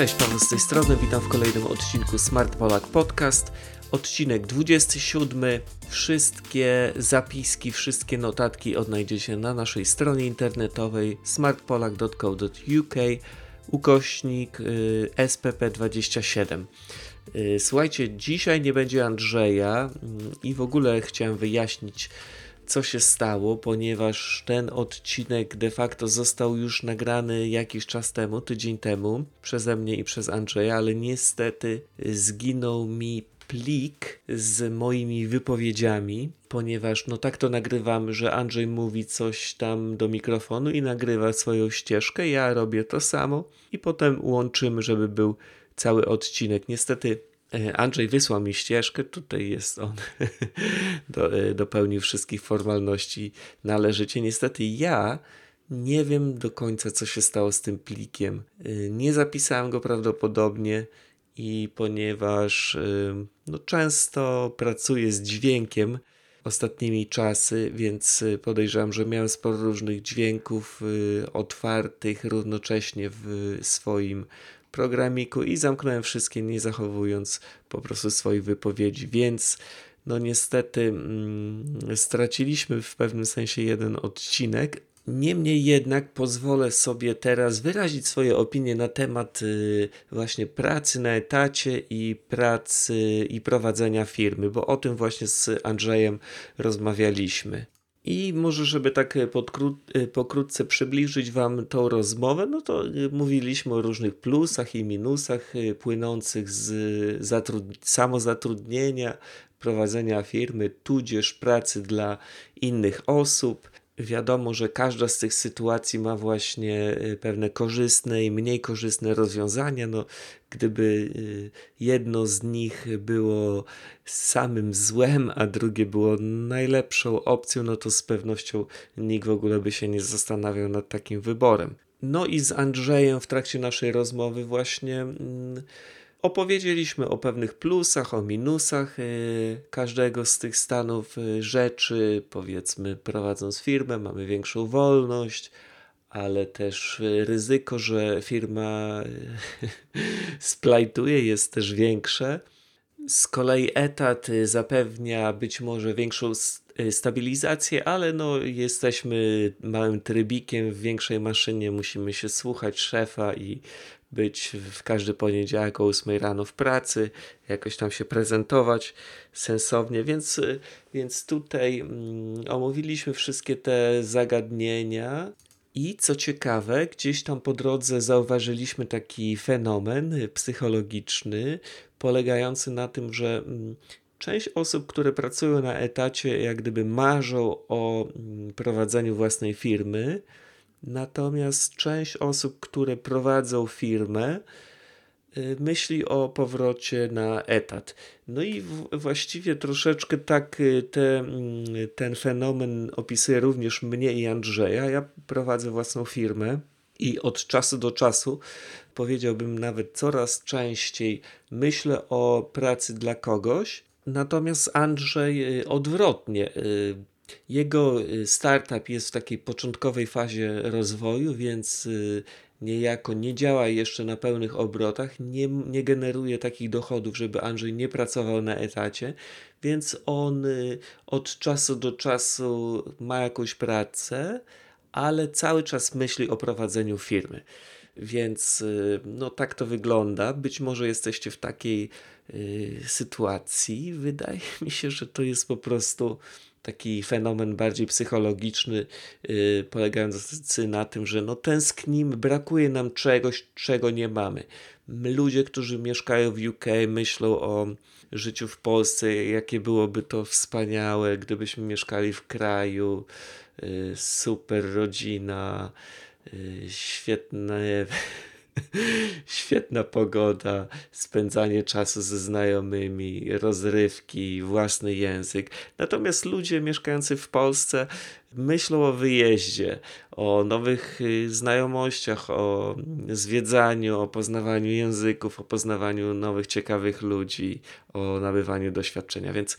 Cześć, Paweł z tej strony, witam w kolejnym odcinku Smart Polak Podcast. Odcinek 27. Wszystkie zapiski, wszystkie notatki odnajdziecie na naszej stronie internetowej smartpolak.co.uk ukośnik y, SPP27. Y, słuchajcie, dzisiaj nie będzie Andrzeja y, i w ogóle chciałem wyjaśnić co się stało, ponieważ ten odcinek de facto został już nagrany jakiś czas temu, tydzień temu, przeze mnie i przez Andrzeja, ale niestety zginął mi plik z moimi wypowiedziami, ponieważ no tak to nagrywamy, że Andrzej mówi coś tam do mikrofonu i nagrywa swoją ścieżkę, ja robię to samo i potem łączymy, żeby był cały odcinek. Niestety Andrzej wysłał mi ścieżkę, tutaj jest on, do, e, dopełnił wszystkich formalności należycie. Niestety ja nie wiem do końca, co się stało z tym plikiem. E, nie zapisałem go prawdopodobnie i ponieważ no, często pracuję z dźwiękiem ostatnimi czasy, więc podejrzewam, że miałem sporo różnych dźwięków otwartych równocześnie w swoim programiku i zamknąłem wszystkie, nie zachowując po prostu swoich wypowiedzi, więc no niestety mm, straciliśmy w pewnym sensie jeden odcinek. Niemniej jednak pozwolę sobie teraz wyrazić swoje opinie na temat y, właśnie pracy na etacie i pracy i prowadzenia firmy, bo o tym właśnie z Andrzejem rozmawialiśmy. I może, żeby tak e, e, pokrótce przybliżyć Wam tą rozmowę, no to e, mówiliśmy o różnych plusach i minusach płynących z zatrud- samozatrudnienia, prowadzenia firmy, tudzież pracy dla innych osób. Wiadomo, że każda z tych sytuacji ma właśnie y, pewne korzystne i mniej korzystne rozwiązania. No, gdyby y, jedno z nich było samym złem, a drugie było najlepszą opcją, no to z pewnością nikt w ogóle by się nie zastanawiał nad takim wyborem. No i z Andrzejem w trakcie naszej rozmowy właśnie. Mm, Opowiedzieliśmy o pewnych plusach, o minusach y, każdego z tych stanów y, rzeczy. Powiedzmy, prowadząc firmę, mamy większą wolność, ale też y, ryzyko, że firma splajtuje, jest też większe. Z kolei etat zapewnia być może większą stabilizację, ale no jesteśmy małym trybikiem w większej maszynie, musimy się słuchać szefa i być w każdy poniedziałek o 8 rano w pracy, jakoś tam się prezentować sensownie, więc, więc tutaj mm, omówiliśmy wszystkie te zagadnienia. I co ciekawe, gdzieś tam po drodze zauważyliśmy taki fenomen psychologiczny, polegający na tym, że mm, część osób, które pracują na etacie, jak gdyby marzą o mm, prowadzeniu własnej firmy, Natomiast część osób, które prowadzą firmę, y, myśli o powrocie na etat. No i właściwie troszeczkę tak y, te, mm, ten fenomen opisuje również mnie i Andrzeja. Ja prowadzę własną firmę i od czasu do czasu, powiedziałbym nawet coraz częściej, myślę o pracy dla kogoś. Natomiast Andrzej y, odwrotnie jego y, startup jest w takiej początkowej fazie rozwoju, więc y, niejako nie działa jeszcze na pełnych obrotach, nie, nie generuje takich dochodów, żeby Andrzej nie pracował na etacie, więc on y, od czasu do czasu ma jakąś pracę, ale cały czas myśli o prowadzeniu firmy. Więc no tak to wygląda. Być może jesteście w takiej y, sytuacji. Wydaje mi się, że to jest po prostu taki fenomen bardziej psychologiczny, yy, polegający na tym, że no tęsknimy, brakuje nam czegoś, czego nie mamy. Ludzie, którzy mieszkają w UK, myślą o życiu w Polsce, jakie byłoby to wspaniałe, gdybyśmy mieszkali w kraju, yy, super rodzina, yy, świetne Świetna pogoda, spędzanie czasu ze znajomymi, rozrywki, własny język. Natomiast ludzie mieszkający w Polsce myślą o wyjeździe, o nowych y, znajomościach, o zwiedzaniu, o poznawaniu języków, o poznawaniu nowych, ciekawych ludzi, o nabywaniu doświadczenia. Więc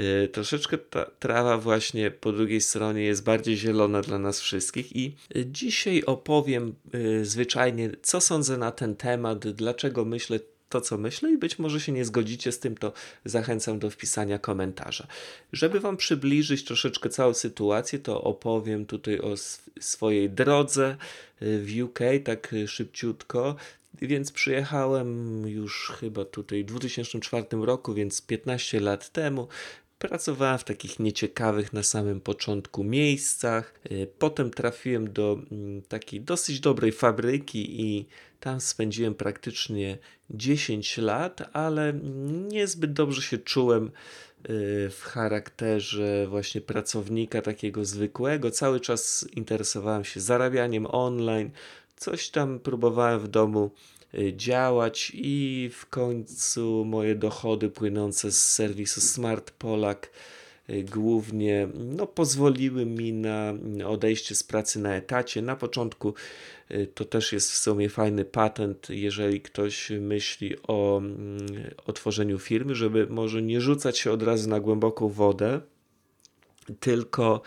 y, troszeczkę ta trawa właśnie po drugiej stronie jest bardziej zielona dla nas wszystkich. I y, dzisiaj opowiem y, zwyczajnie, co sądzę na ten temat, dlaczego myślę to, co myślę, i być może się nie zgodzicie z tym, to zachęcam do wpisania komentarza. Żeby Wam przybliżyć troszeczkę całą sytuację, to opowiem tutaj o swojej drodze y, w UK, tak y, szybciutko. Więc przyjechałem już chyba tutaj w 2004 roku, więc 15 lat temu. Pracowałem w takich nieciekawych na samym początku miejscach. Y, potem trafiłem do mm, takiej dosyć dobrej fabryki i tam spędziłem praktycznie 10 lat, ale niezbyt dobrze się czułem y, w charakterze właśnie pracownika takiego zwykłego. Cały czas interesowałem się zarabianiem online, coś tam próbowałem w domu działać i w końcu moje dochody płynące z serwisu Smart Polak y, głównie no, pozwoliły mi na odejście z pracy na etacie. Na początku Y, to też jest w sumie fajny patent, jeżeli ktoś myśli o otworzeniu mm, firmy, żeby może nie rzucać się od razu na głęboką wodę, tylko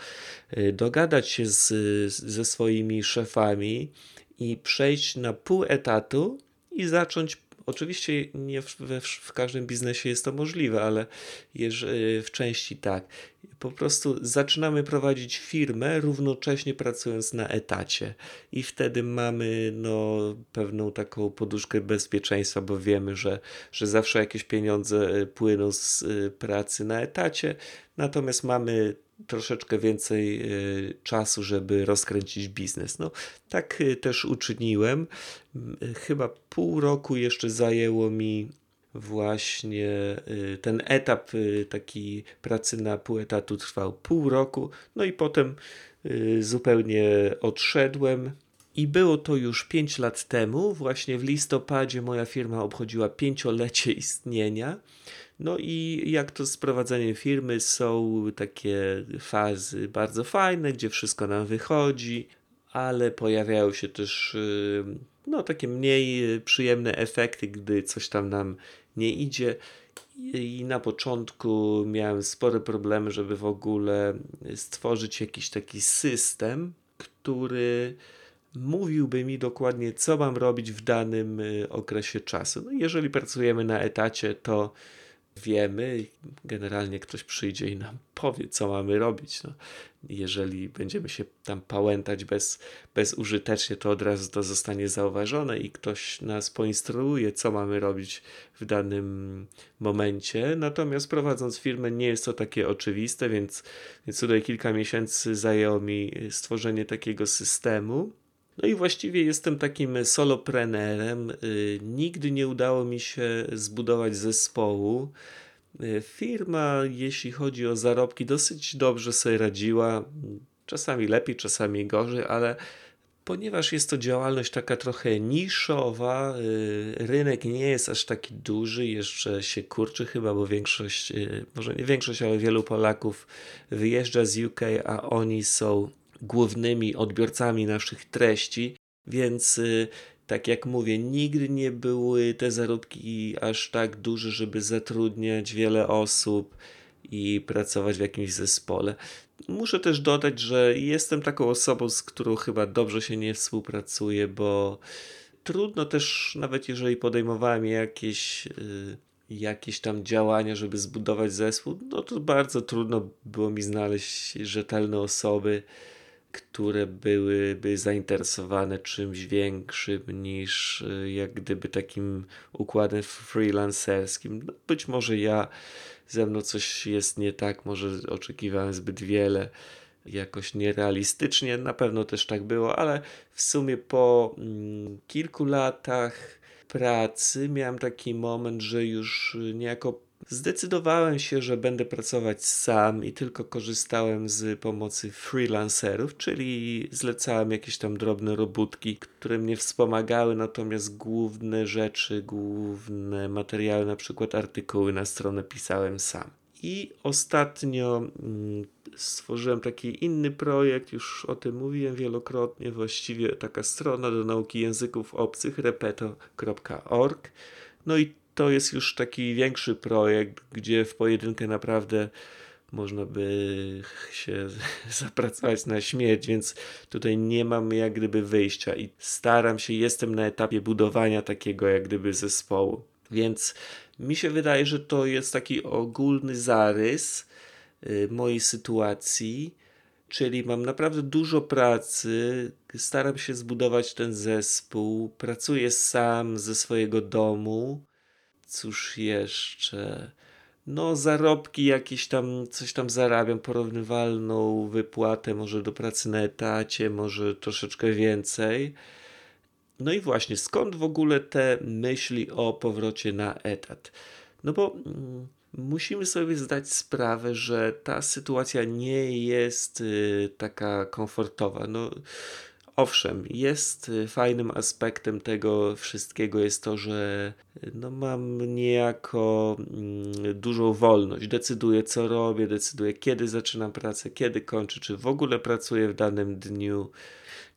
y, dogadać się z, ze swoimi szefami i przejść na pół etatu i zacząć Oczywiście nie w, w, w, każdym biznesie jest to możliwe, ale jeżeli, w części tak. Po prostu zaczynamy prowadzić firmę, równocześnie pracując na etacie, i wtedy mamy no, pewną taką poduszkę bezpieczeństwa, bo wiemy, że, że zawsze jakieś pieniądze e, płyną z e, pracy na etacie, natomiast mamy troszeczkę więcej y, czasu, żeby rozkręcić biznes. No, tak y, też uczyniłem. Chyba pół roku jeszcze zajęło mi właśnie y, ten etap taki pracy na pół etatu trwał pół roku, no i potem zupełnie odszedłem. I było to już 5 lat temu, właśnie w listopadzie moja firma obchodziła pięciolecie istnienia. No i jak to z prowadzeniem firmy są takie fazy bardzo fajne, gdzie wszystko nam wychodzi, ale pojawiają się też y, no, takie mniej przyjemne efekty, gdy coś tam nam nie idzie. I na początku miałem spore problemy, żeby w ogóle stworzyć jakiś taki system, który mówiłby mi dokładnie, co mam robić w danym y, okresie czasu. No, jeżeli pracujemy na etacie, to wiemy, generalnie ktoś przyjdzie i nam powie, co mamy robić. No, jeżeli będziemy się tam pałętać bez, bezużytecznie, to od razu to zostanie zauważone i ktoś nas poinstruuje, co mamy robić w danym momencie. Natomiast prowadząc firmę, nie jest to takie oczywiste, więc, więc tutaj kilka miesięcy zajęło mi stworzenie takiego systemu. No i właściwie jestem takim soloprenerem. Y, nigdy nie udało mi się zbudować zespołu. Y, firma, jeśli chodzi o zarobki, dosyć dobrze sobie radziła. Czasami lepiej, czasami gorzej, ale ponieważ jest to działalność taka trochę niszowa, y, rynek nie jest aż taki duży, jeszcze się kurczy chyba, bo większość, może nie większość, ale wielu Polaków wyjeżdża z UK, a oni są głównymi odbiorcami naszych treści, więc y, tak jak mówię, nigdy nie były te zarobki aż tak duże, żeby zatrudniać wiele osób i pracować w jakimś zespole. Muszę też dodać, że jestem taką osobą, z którą chyba dobrze się nie współpracuje, bo trudno też, nawet jeżeli podejmowałem jakieś, yy, jakieś tam działania, żeby zbudować zespół, no to bardzo trudno było mi znaleźć rzetelne osoby które byłyby zainteresowane czymś większym niż y, jak gdyby takim układem freelancerskim. No, być może ja, ze mną coś jest nie tak, może oczekiwałem zbyt wiele, jakoś nierealistycznie, na pewno też tak było, ale w sumie po mm, kilku latach pracy miałem taki moment, że już niejako Zdecydowałem się, że będę pracować sam i tylko korzystałem z pomocy freelancerów, czyli zlecałem jakieś tam drobne robótki, które mnie wspomagały, natomiast główne rzeczy, główne materiały, na przykład artykuły na stronę pisałem sam. I ostatnio mm, stworzyłem taki inny projekt, już o tym mówiłem wielokrotnie, właściwie taka strona do nauki języków obcych, repeto.org. No i to jest już taki większy projekt, gdzie w pojedynkę naprawdę można by się zapracować na śmierć, więc tutaj nie mam jak gdyby wyjścia i staram się, jestem na etapie budowania takiego jak gdyby zespołu. Więc mi się wydaje, że to jest taki ogólny zarys y, mojej sytuacji, czyli mam naprawdę dużo pracy, staram się zbudować ten zespół, pracuję sam ze swojego domu. Cóż jeszcze? No, zarobki jakieś tam, coś tam zarabiam, porównywalną wypłatę, może do pracy na etacie, może troszeczkę więcej. No i właśnie, skąd w ogóle te myśli o powrocie na etat? No bo mm, musimy sobie zdać sprawę, że ta sytuacja nie jest y, taka komfortowa. No, owszem, jest y, fajnym aspektem tego wszystkiego jest to, że y, no, mam niejako mm, dużą wolność. Decyduję, co robię, decyduję, kiedy zaczynam pracę, kiedy kończę, czy w ogóle pracuję w danym dniu.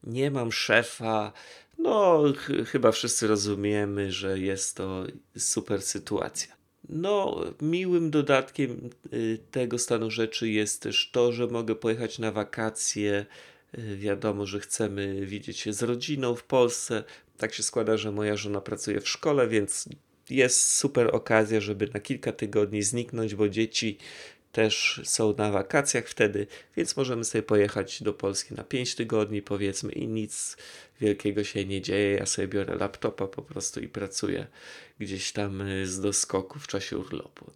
Nie mam szefa, no, ch chyba wszyscy rozumiemy, że jest to super sytuacja. No, miłym dodatkiem y, tego stanu rzeczy jest też to, że mogę pojechać na wakacje. Y, wiadomo, że chcemy widzieć się z rodziną w Polsce. Tak się składa, że moja żona pracuje w szkole, więc jest super okazja, żeby na kilka tygodni zniknąć, bo dzieci też są na wakacjach wtedy, więc możemy sobie pojechać do Polski na 5 tygodni, powiedzmy, i nic wielkiego się nie dzieje. Ja sobie biorę laptopa po prostu i pracuję gdzieś tam y, z doskoku w czasie urlopu.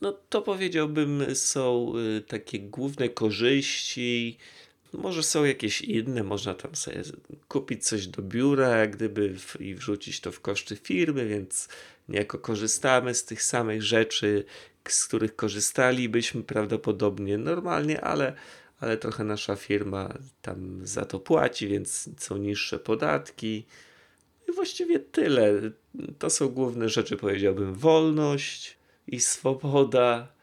No to powiedziałbym, są y, takie główne korzyści. Może są jakieś inne, można tam sobie kupić coś do biura, jak gdyby w, i wrzucić to w koszty firmy, więc niejako korzystamy z tych samych rzeczy, z których korzystalibyśmy prawdopodobnie normalnie, ale, ale trochę nasza firma tam za to płaci, więc są niższe podatki. I właściwie tyle. To są główne rzeczy, powiedziałbym. Wolność i swoboda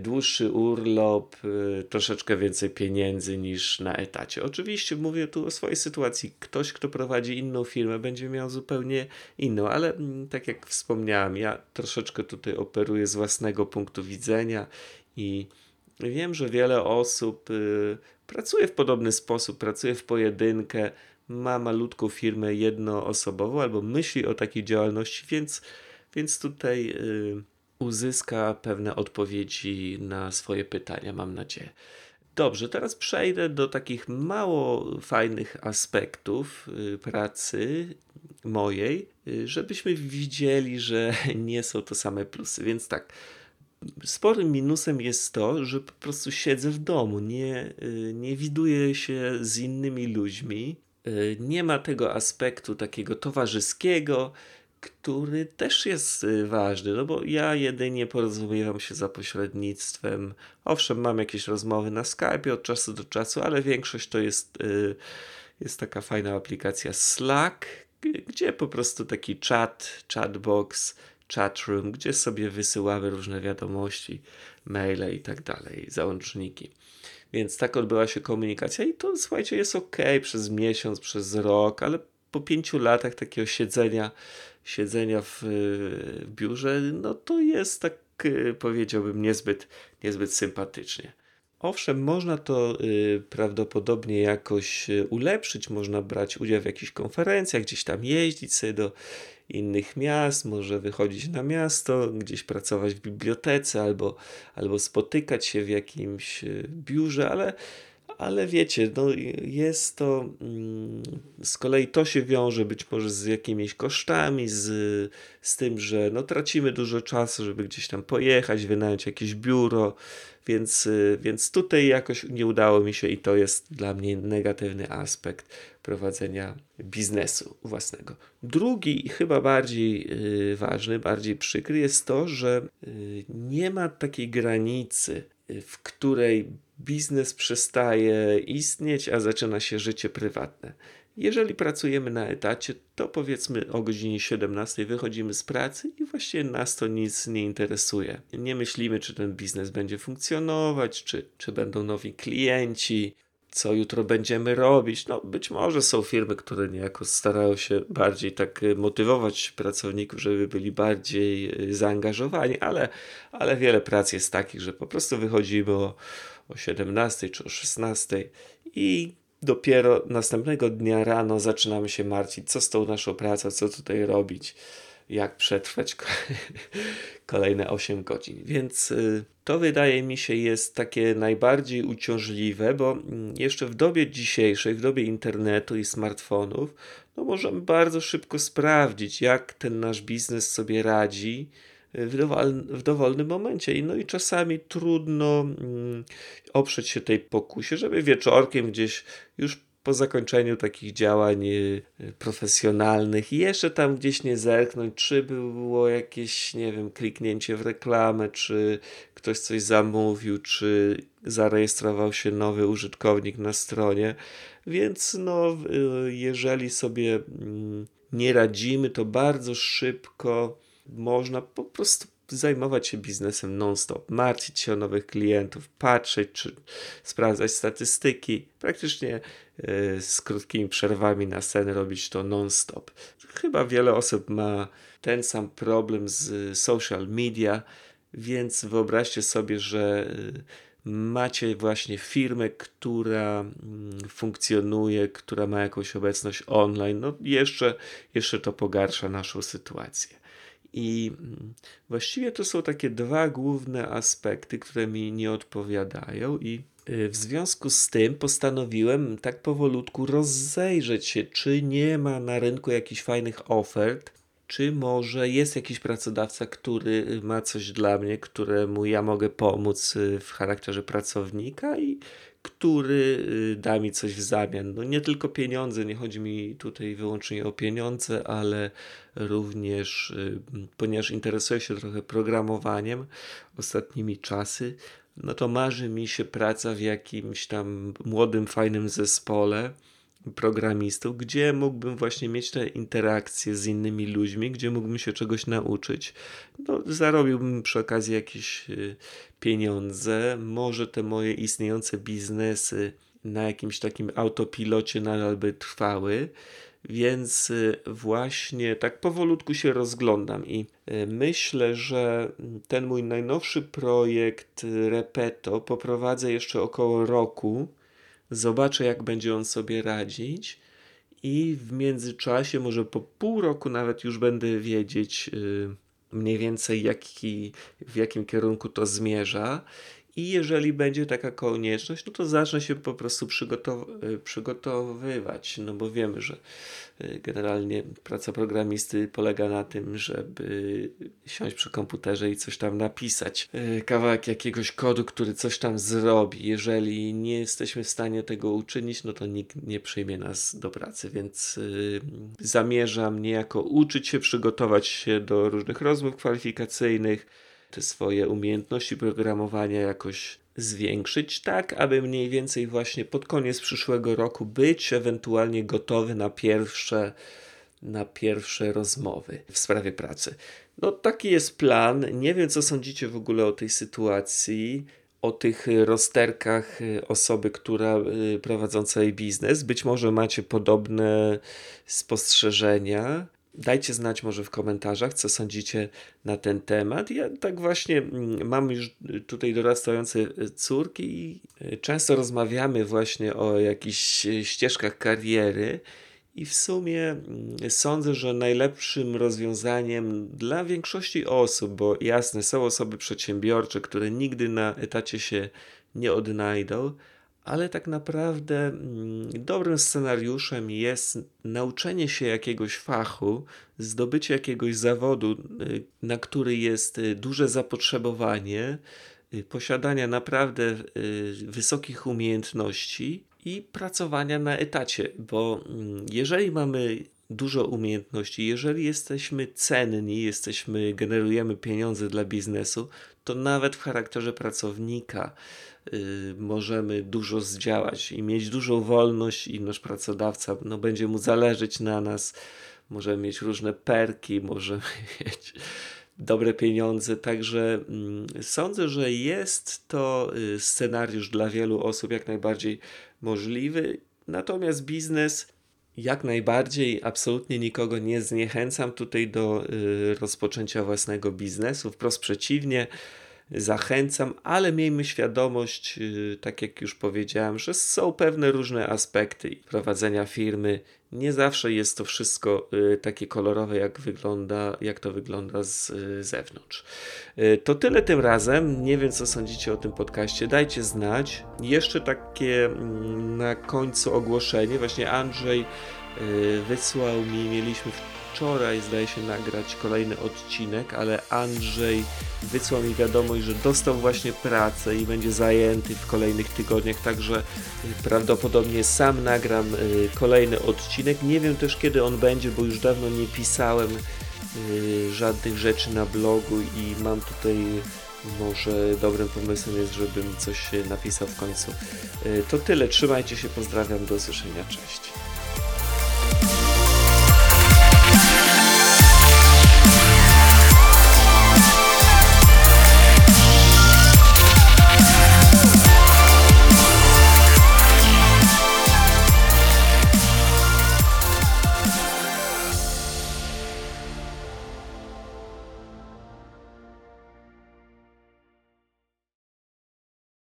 dłuższy urlop, e, troszeczkę więcej pieniędzy niż na etacie. Oczywiście mówię tu o swojej sytuacji. Ktoś, kto prowadzi inną firmę, będzie miał zupełnie inną, ale mm, tak jak wspomniałem, ja troszeczkę tutaj operuję z własnego punktu widzenia i wiem, że wiele osób y, pracuje w podobny sposób, pracuje w pojedynkę, ma malutką firmę jednoosobową albo myśli o takiej działalności, więc, więc tutaj. Uzyska pewne odpowiedzi na swoje pytania, mam nadzieję. Dobrze, teraz przejdę do takich mało fajnych aspektów y, pracy mojej, y, żebyśmy widzieli, że nie są to same plusy. Więc tak, sporym minusem jest to, że po prostu siedzę w domu, nie, y, nie widuję się z innymi ludźmi. Nie ma tego aspektu takiego towarzyskiego, który też jest y, ważny, no bo ja jedynie porozumiewam się za pośrednictwem. Owszem, mam jakieś rozmowy na Skype od czasu do czasu, ale większość to jest, y, jest taka fajna aplikacja Slack, gdzie po prostu taki chat, chatbox, chatroom, gdzie sobie wysyłamy różne wiadomości, maile i tak dalej, załączniki. Więc tak odbyła się komunikacja i to słuchajcie, jest ok przez miesiąc, przez rok, ale po pięciu latach takiego siedzenia siedzenia w, w biurze, no to jest tak, y, powiedziałbym, niezbyt, niezbyt sympatycznie. Owszem, można to y, prawdopodobnie jakoś y, ulepszyć, można brać udział w jakichś konferencjach, gdzieś tam jeździć sobie do innych miast, może wychodzić na miasto, gdzieś pracować w bibliotece albo, albo spotykać się w jakimś biurze, ale ale wiecie, no jest to mm, z kolei to się wiąże być może z jakimiś kosztami, z, z tym, że no, tracimy dużo czasu, żeby gdzieś tam pojechać, wynająć jakieś biuro, więc, więc tutaj jakoś nie udało mi się i to jest dla mnie negatywny aspekt prowadzenia biznesu własnego. Drugi, chyba bardziej yy, ważny, bardziej przykry jest to, że yy, nie ma takiej granicy, w której biznes przestaje istnieć, a zaczyna się życie prywatne. Jeżeli pracujemy na etacie, to powiedzmy o godzinie 17 wychodzimy z pracy i właściwie nas to nic nie interesuje. Nie myślimy, czy ten biznes będzie funkcjonować, czy, czy będą nowi klienci, co jutro będziemy robić. No, być może są firmy, które niejako starają się bardziej tak y, motywować pracowników, żeby byli bardziej y, zaangażowani, ale, ale wiele prac jest takich, że po prostu wychodzimy o 17 czy o 16 i dopiero następnego dnia rano zaczynamy się martwić, co z tą naszą pracą, co tutaj robić, jak przetrwać kolejne 8 godzin. Więc y, to wydaje mi się jest takie najbardziej uciążliwe, bo mm, jeszcze w dobie dzisiejszej, w dobie internetu i smartfonów, no możemy bardzo szybko sprawdzić, jak ten nasz biznes sobie radzi w, dowol, w dowolnym momencie. No i czasami trudno mm, oprzeć się tej pokusie, żeby wieczorkiem gdzieś już po zakończeniu takich działań y, profesjonalnych i jeszcze tam gdzieś nie zerknąć, czy było jakieś, nie wiem, kliknięcie w reklamę, czy ktoś coś zamówił, czy zarejestrował się nowy użytkownik na stronie. Więc no, y, jeżeli sobie mm, nie radzimy, to bardzo szybko można po prostu zajmować się biznesem non-stop, martwić się o nowych klientów, patrzeć czy sprawdzać statystyki, praktycznie yy, z krótkimi przerwami na sen robić to non-stop. Chyba wiele osób ma ten sam problem z social media, więc wyobraźcie sobie, że yy, macie właśnie firmę, która mm, funkcjonuje, która ma jakąś obecność online, no jeszcze, jeszcze to pogarsza naszą sytuację. I mm, właściwie to są takie dwa główne aspekty, które mi nie odpowiadają, i y, w związku z tym postanowiłem tak powolutku rozejrzeć się, czy nie ma na rynku jakichś fajnych ofert, czy może jest jakiś pracodawca, który ma coś dla mnie, któremu ja mogę pomóc y, w charakterze pracownika i który y, da mi coś w zamian. No nie tylko pieniądze, nie chodzi mi tutaj wyłącznie o pieniądze, ale również, y, ponieważ interesuję się trochę programowaniem ostatnimi czasy, no to marzy mi się praca w jakimś tam młodym, fajnym zespole programistów, gdzie mógłbym właśnie mieć te interakcje z innymi ludźmi, gdzie mógłbym się czegoś nauczyć. No, zarobiłbym przy okazji jakieś y, pieniądze, może te moje istniejące biznesy na jakimś takim autopilocie nadal by trwały. Więc y, właśnie tak powolutku się rozglądam i y, myślę, że ten mój najnowszy projekt Repeto poprowadzę jeszcze około roku zobaczę, jak będzie on sobie radzić. I w międzyczasie, może po pół roku nawet już będę wiedzieć yy, mniej więcej, jaki, w jakim kierunku to zmierza. I jeżeli będzie taka konieczność, no to zacznę się po prostu y, przygotowywać, no bo wiemy, że y, generalnie praca programisty polega na tym, żeby siąść przy komputerze i coś tam napisać. Y, kawałek jakiegoś kodu, który coś tam zrobi. Jeżeli nie jesteśmy w stanie tego uczynić, no to nikt nie przyjmie nas do pracy, więc zamierzam niejako uczyć się, przygotować się do różnych rozmów kwalifikacyjnych te swoje umiejętności programowania jakoś zwiększyć, tak aby mniej więcej właśnie pod koniec przyszłego roku być ewentualnie gotowy na pierwsze, na pierwsze rozmowy w sprawie pracy. No taki jest plan. Nie wiem, co sądzicie w ogóle o tej sytuacji o tych rozterkach osoby, która y, prowadząca jej biznes. Być może macie podobne spostrzeżenia. Dajcie znać może w komentarzach, co sądzicie na ten temat. Ja tak właśnie mm, mam już tutaj dorastające e, córki i e, często rozmawiamy właśnie o jakichś e, ścieżkach kariery. I w sumie mm, sądzę, że najlepszym rozwiązaniem dla większości osób, bo jasne, są osoby przedsiębiorcze, które nigdy na etacie się nie odnajdą, ale tak naprawdę mm, dobrym scenariuszem jest nauczenie się jakiegoś fachu, zdobycie jakiegoś zawodu, y, na który jest y, duże zapotrzebowanie, y, posiadania naprawdę wysokich umiejętności i pracowania na etacie, bo mm, jeżeli mamy dużo umiejętności. Jeżeli jesteśmy cenni, jesteśmy, generujemy pieniądze dla biznesu, to nawet w charakterze pracownika y, możemy dużo zdziałać i mieć dużą wolność i nasz pracodawca no, będzie mu zależeć na nas. Możemy mieć różne perki, możemy mieć dobre pieniądze. Także mm, sądzę, że jest to y, scenariusz dla wielu osób jak najbardziej możliwy. Natomiast biznes jak najbardziej, absolutnie nikogo nie zniechęcam tutaj do y, rozpoczęcia własnego biznesu. Wprost przeciwnie, zachęcam, ale miejmy świadomość, y, tak jak już powiedziałem, że są pewne różne aspekty prowadzenia firmy. Nie zawsze jest to wszystko y, takie kolorowe, jak, wygląda, jak to wygląda z y, zewnątrz. To tyle tym razem. Nie wiem, co sądzicie o tym podcaście. Dajcie znać. Jeszcze takie mm, na końcu ogłoszenie. Właśnie Andrzej wysłał mi, mieliśmy wczoraj, zdaje się, nagrać kolejny odcinek, ale Andrzej wysłał mi wiadomość, że dostał właśnie pracę i będzie zajęty w kolejnych tygodniach, także y, prawdopodobnie sam nagram y, kolejny odcinek. Nie wiem też kiedy on będzie, bo już dawno nie pisałem y, żadnych rzeczy na blogu i mam tutaj może dobrym pomysłem jest, żebym coś napisał w końcu. To tyle, trzymajcie się, pozdrawiam, do usłyszenia, cześć.